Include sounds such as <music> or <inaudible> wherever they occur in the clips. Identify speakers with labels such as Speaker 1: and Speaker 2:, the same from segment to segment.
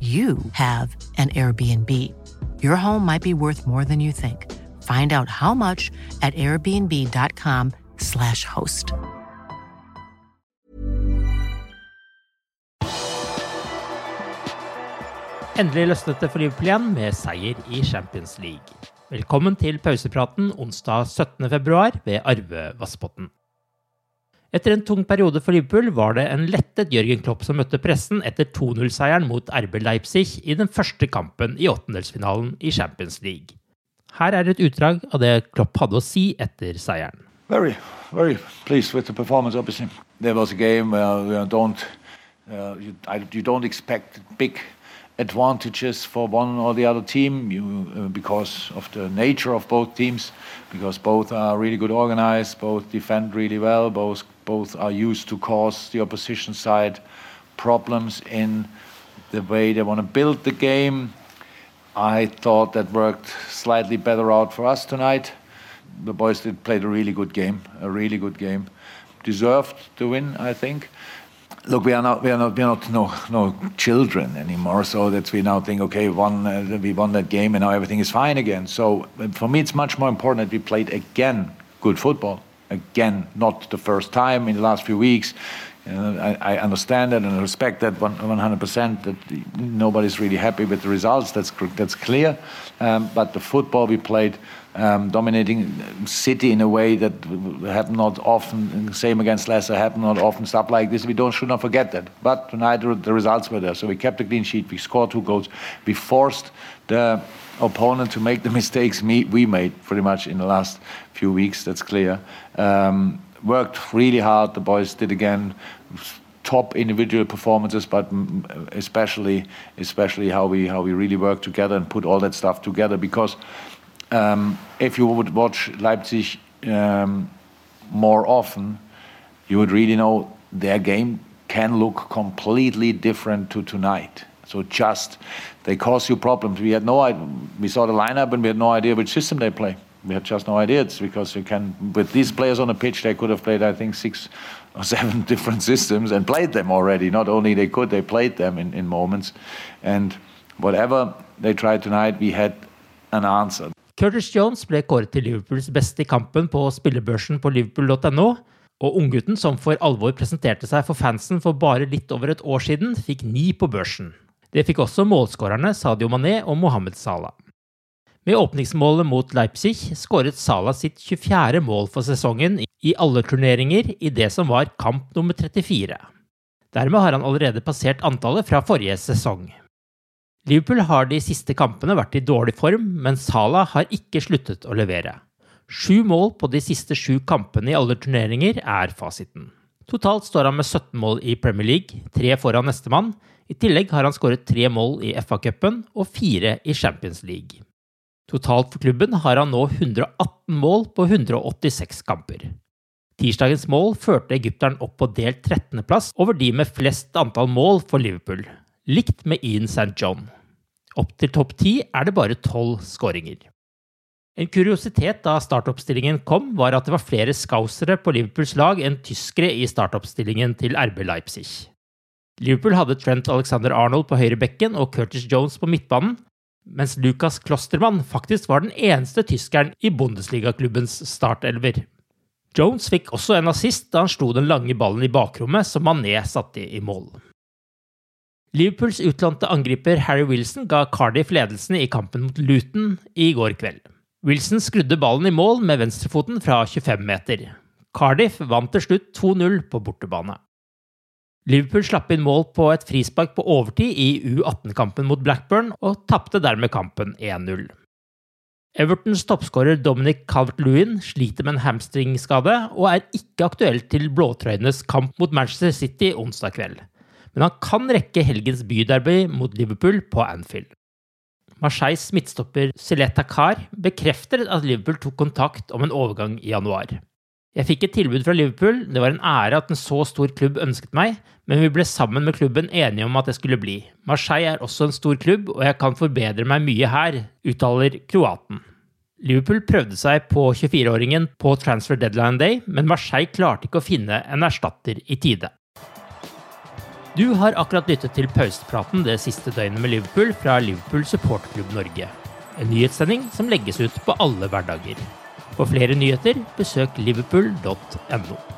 Speaker 1: you have an Airbnb. Your home might be worth more than you think. Find out how much at airbnb.com/slash host.
Speaker 2: Endelig løsnet det for Liverpool igjen med seier i Champions League. Velkommen til pausepraten onsdag 17.2 ved Arve Vassbotn. Etter en tung periode for Liverpool var det en lettet Jørgen Klopp som møtte pressen etter 2-0-seieren mot RB Leipzig i den første kampen i åttendelsfinalen i Champions League. Her er et utdrag av det Klopp hadde å si etter seieren.
Speaker 3: Very, very pleased with the performance. Obviously, there was a game where you don't, uh, you, I, you don't expect big advantages for one or the other team you, uh, because of the nature of both teams, because both are really good organized, both defend really well, both both are used to cause the opposition side problems in the way they want to build the game. I thought that worked slightly better out for us tonight. The boys did played a really good game, a really good game. Deserved to win, I think look, we are not we are not we are not no no children anymore. So that we now think, okay, won uh, we won that game and now everything is fine again. So uh, for me, it's much more important that we played again good football. Again, not the first time in the last few weeks. I, I, understand that and respect that 100%. That nobody's really happy with the results. That's that's clear. Um, but the football we played um, dominating City in a way that happened not often. Same against Leicester happened not often. Stuff like this, we don't should not forget that. But tonight the results were there, so we kept a clean sheet. We scored two goals. We forced the opponent to make the <laughs> mistakes we made pretty much in the last few weeks. That's clear. Um, worked really hard. The boys did again top individual performances, but especially especially how we how we really work together and put all that stuff together because um, if you would watch Leipzig um, more often, you would really know their game can look completely different to tonight. So just they cause you problems. We had no idea. We saw the lineup and we had no idea which system they play. We had just no idea. It's because you can with these players on the pitch, they could have played I think six or <laughs> seven different systems and played them already. Not only they could, they played them in, in moments. And whatever they tried tonight, we had an answer.
Speaker 2: Curtis Jones ble kåret til Liverpools beste i kampen på spillebørsen på liverpool.no, og unggutten som for alvor presenterte seg for fansen for bare litt over et år siden, fikk ni på børsen. Det fikk også målskårerne Sadio Mané og Mohammed Salah. Med åpningsmålet mot Leipzig skåret Salah sitt 24. mål for sesongen i alle turneringer i det som var kamp nummer 34. Dermed har han allerede passert antallet fra forrige sesong. Liverpool har de siste kampene vært i dårlig form, men Salah har ikke sluttet å levere. Sju mål på de siste sju kampene i alle turneringer er fasiten. Totalt står han med 17 mål i Premier League, tre foran nestemann. I tillegg har han skåret tre mål i FA-cupen og fire i Champions League. Totalt for klubben har han nå 118 mål på 186 kamper. Tirsdagens mål førte egypteren opp på delt 13.-plass over de med flest antall mål for Liverpool, likt med Ian St. John. Opp til topp ti er det bare tolv skåringer. En kuriositet da startoppstillingen kom, var at det var flere scousere på Liverpools lag enn tyskere i startoppstillingen til RB Leipzig. Liverpool hadde Trent Alexander Arnold på høyre bekken og Curtis Jones på midtbanen, mens Lukas Klostermann faktisk var den eneste tyskeren i Bundesliga-klubbens startelver. Jones fikk også en assist da han slo den lange ballen i bakrommet som Mané satte i mål. Liverpools utlånte angriper Harry Wilson ga Cardiff ledelsen i kampen mot Luton i går kveld. Wilson skrudde ballen i mål med venstrefoten fra 25 meter. Cardiff vant til slutt 2-0 på bortebane. Liverpool slapp inn mål på et frispark på overtid i U18-kampen mot Blackburn, og tapte dermed kampen 1-0. Evertons toppskårer Dominic Calvert-Lewin sliter med en hamstringskade og er ikke aktuell til blåtrøyenes kamp mot Manchester City onsdag kveld, men han kan rekke helgens byderby mot Liverpool på Anfield. Marseilles midtstopper Sileta Kar bekrefter at Liverpool tok kontakt om en overgang i januar. Jeg fikk et tilbud fra Liverpool, det var en ære at en så stor klubb ønsket meg, men vi ble sammen med klubben enige om at jeg skulle bli. Marseille er også en stor klubb, og jeg kan forbedre meg mye her, uttaler kroaten. Liverpool prøvde seg på 24-åringen på transfer deadline day, men Marseille klarte ikke å finne en erstatter i tide. Du har akkurat lyttet til pausepraten det siste døgnet med Liverpool fra Liverpool supporterklubb Norge. En nyhetssending som legges ut på alle hverdager. For flere nyheter, besøk liverpool.no.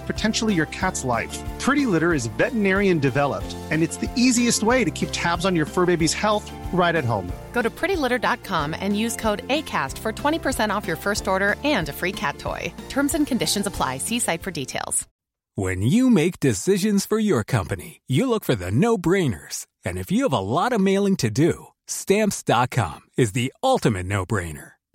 Speaker 4: and potentially your cat's life. Pretty Litter is veterinarian developed, and it's the easiest way to keep tabs on your fur baby's health right at home.
Speaker 5: Go to prettylitter.com and use code ACAST for 20% off your first order and a free cat toy. Terms and conditions apply. See site for details.
Speaker 6: When you make decisions for your company, you look for the no brainers. And if you have a lot of mailing to do, stamps.com is the ultimate no brainer.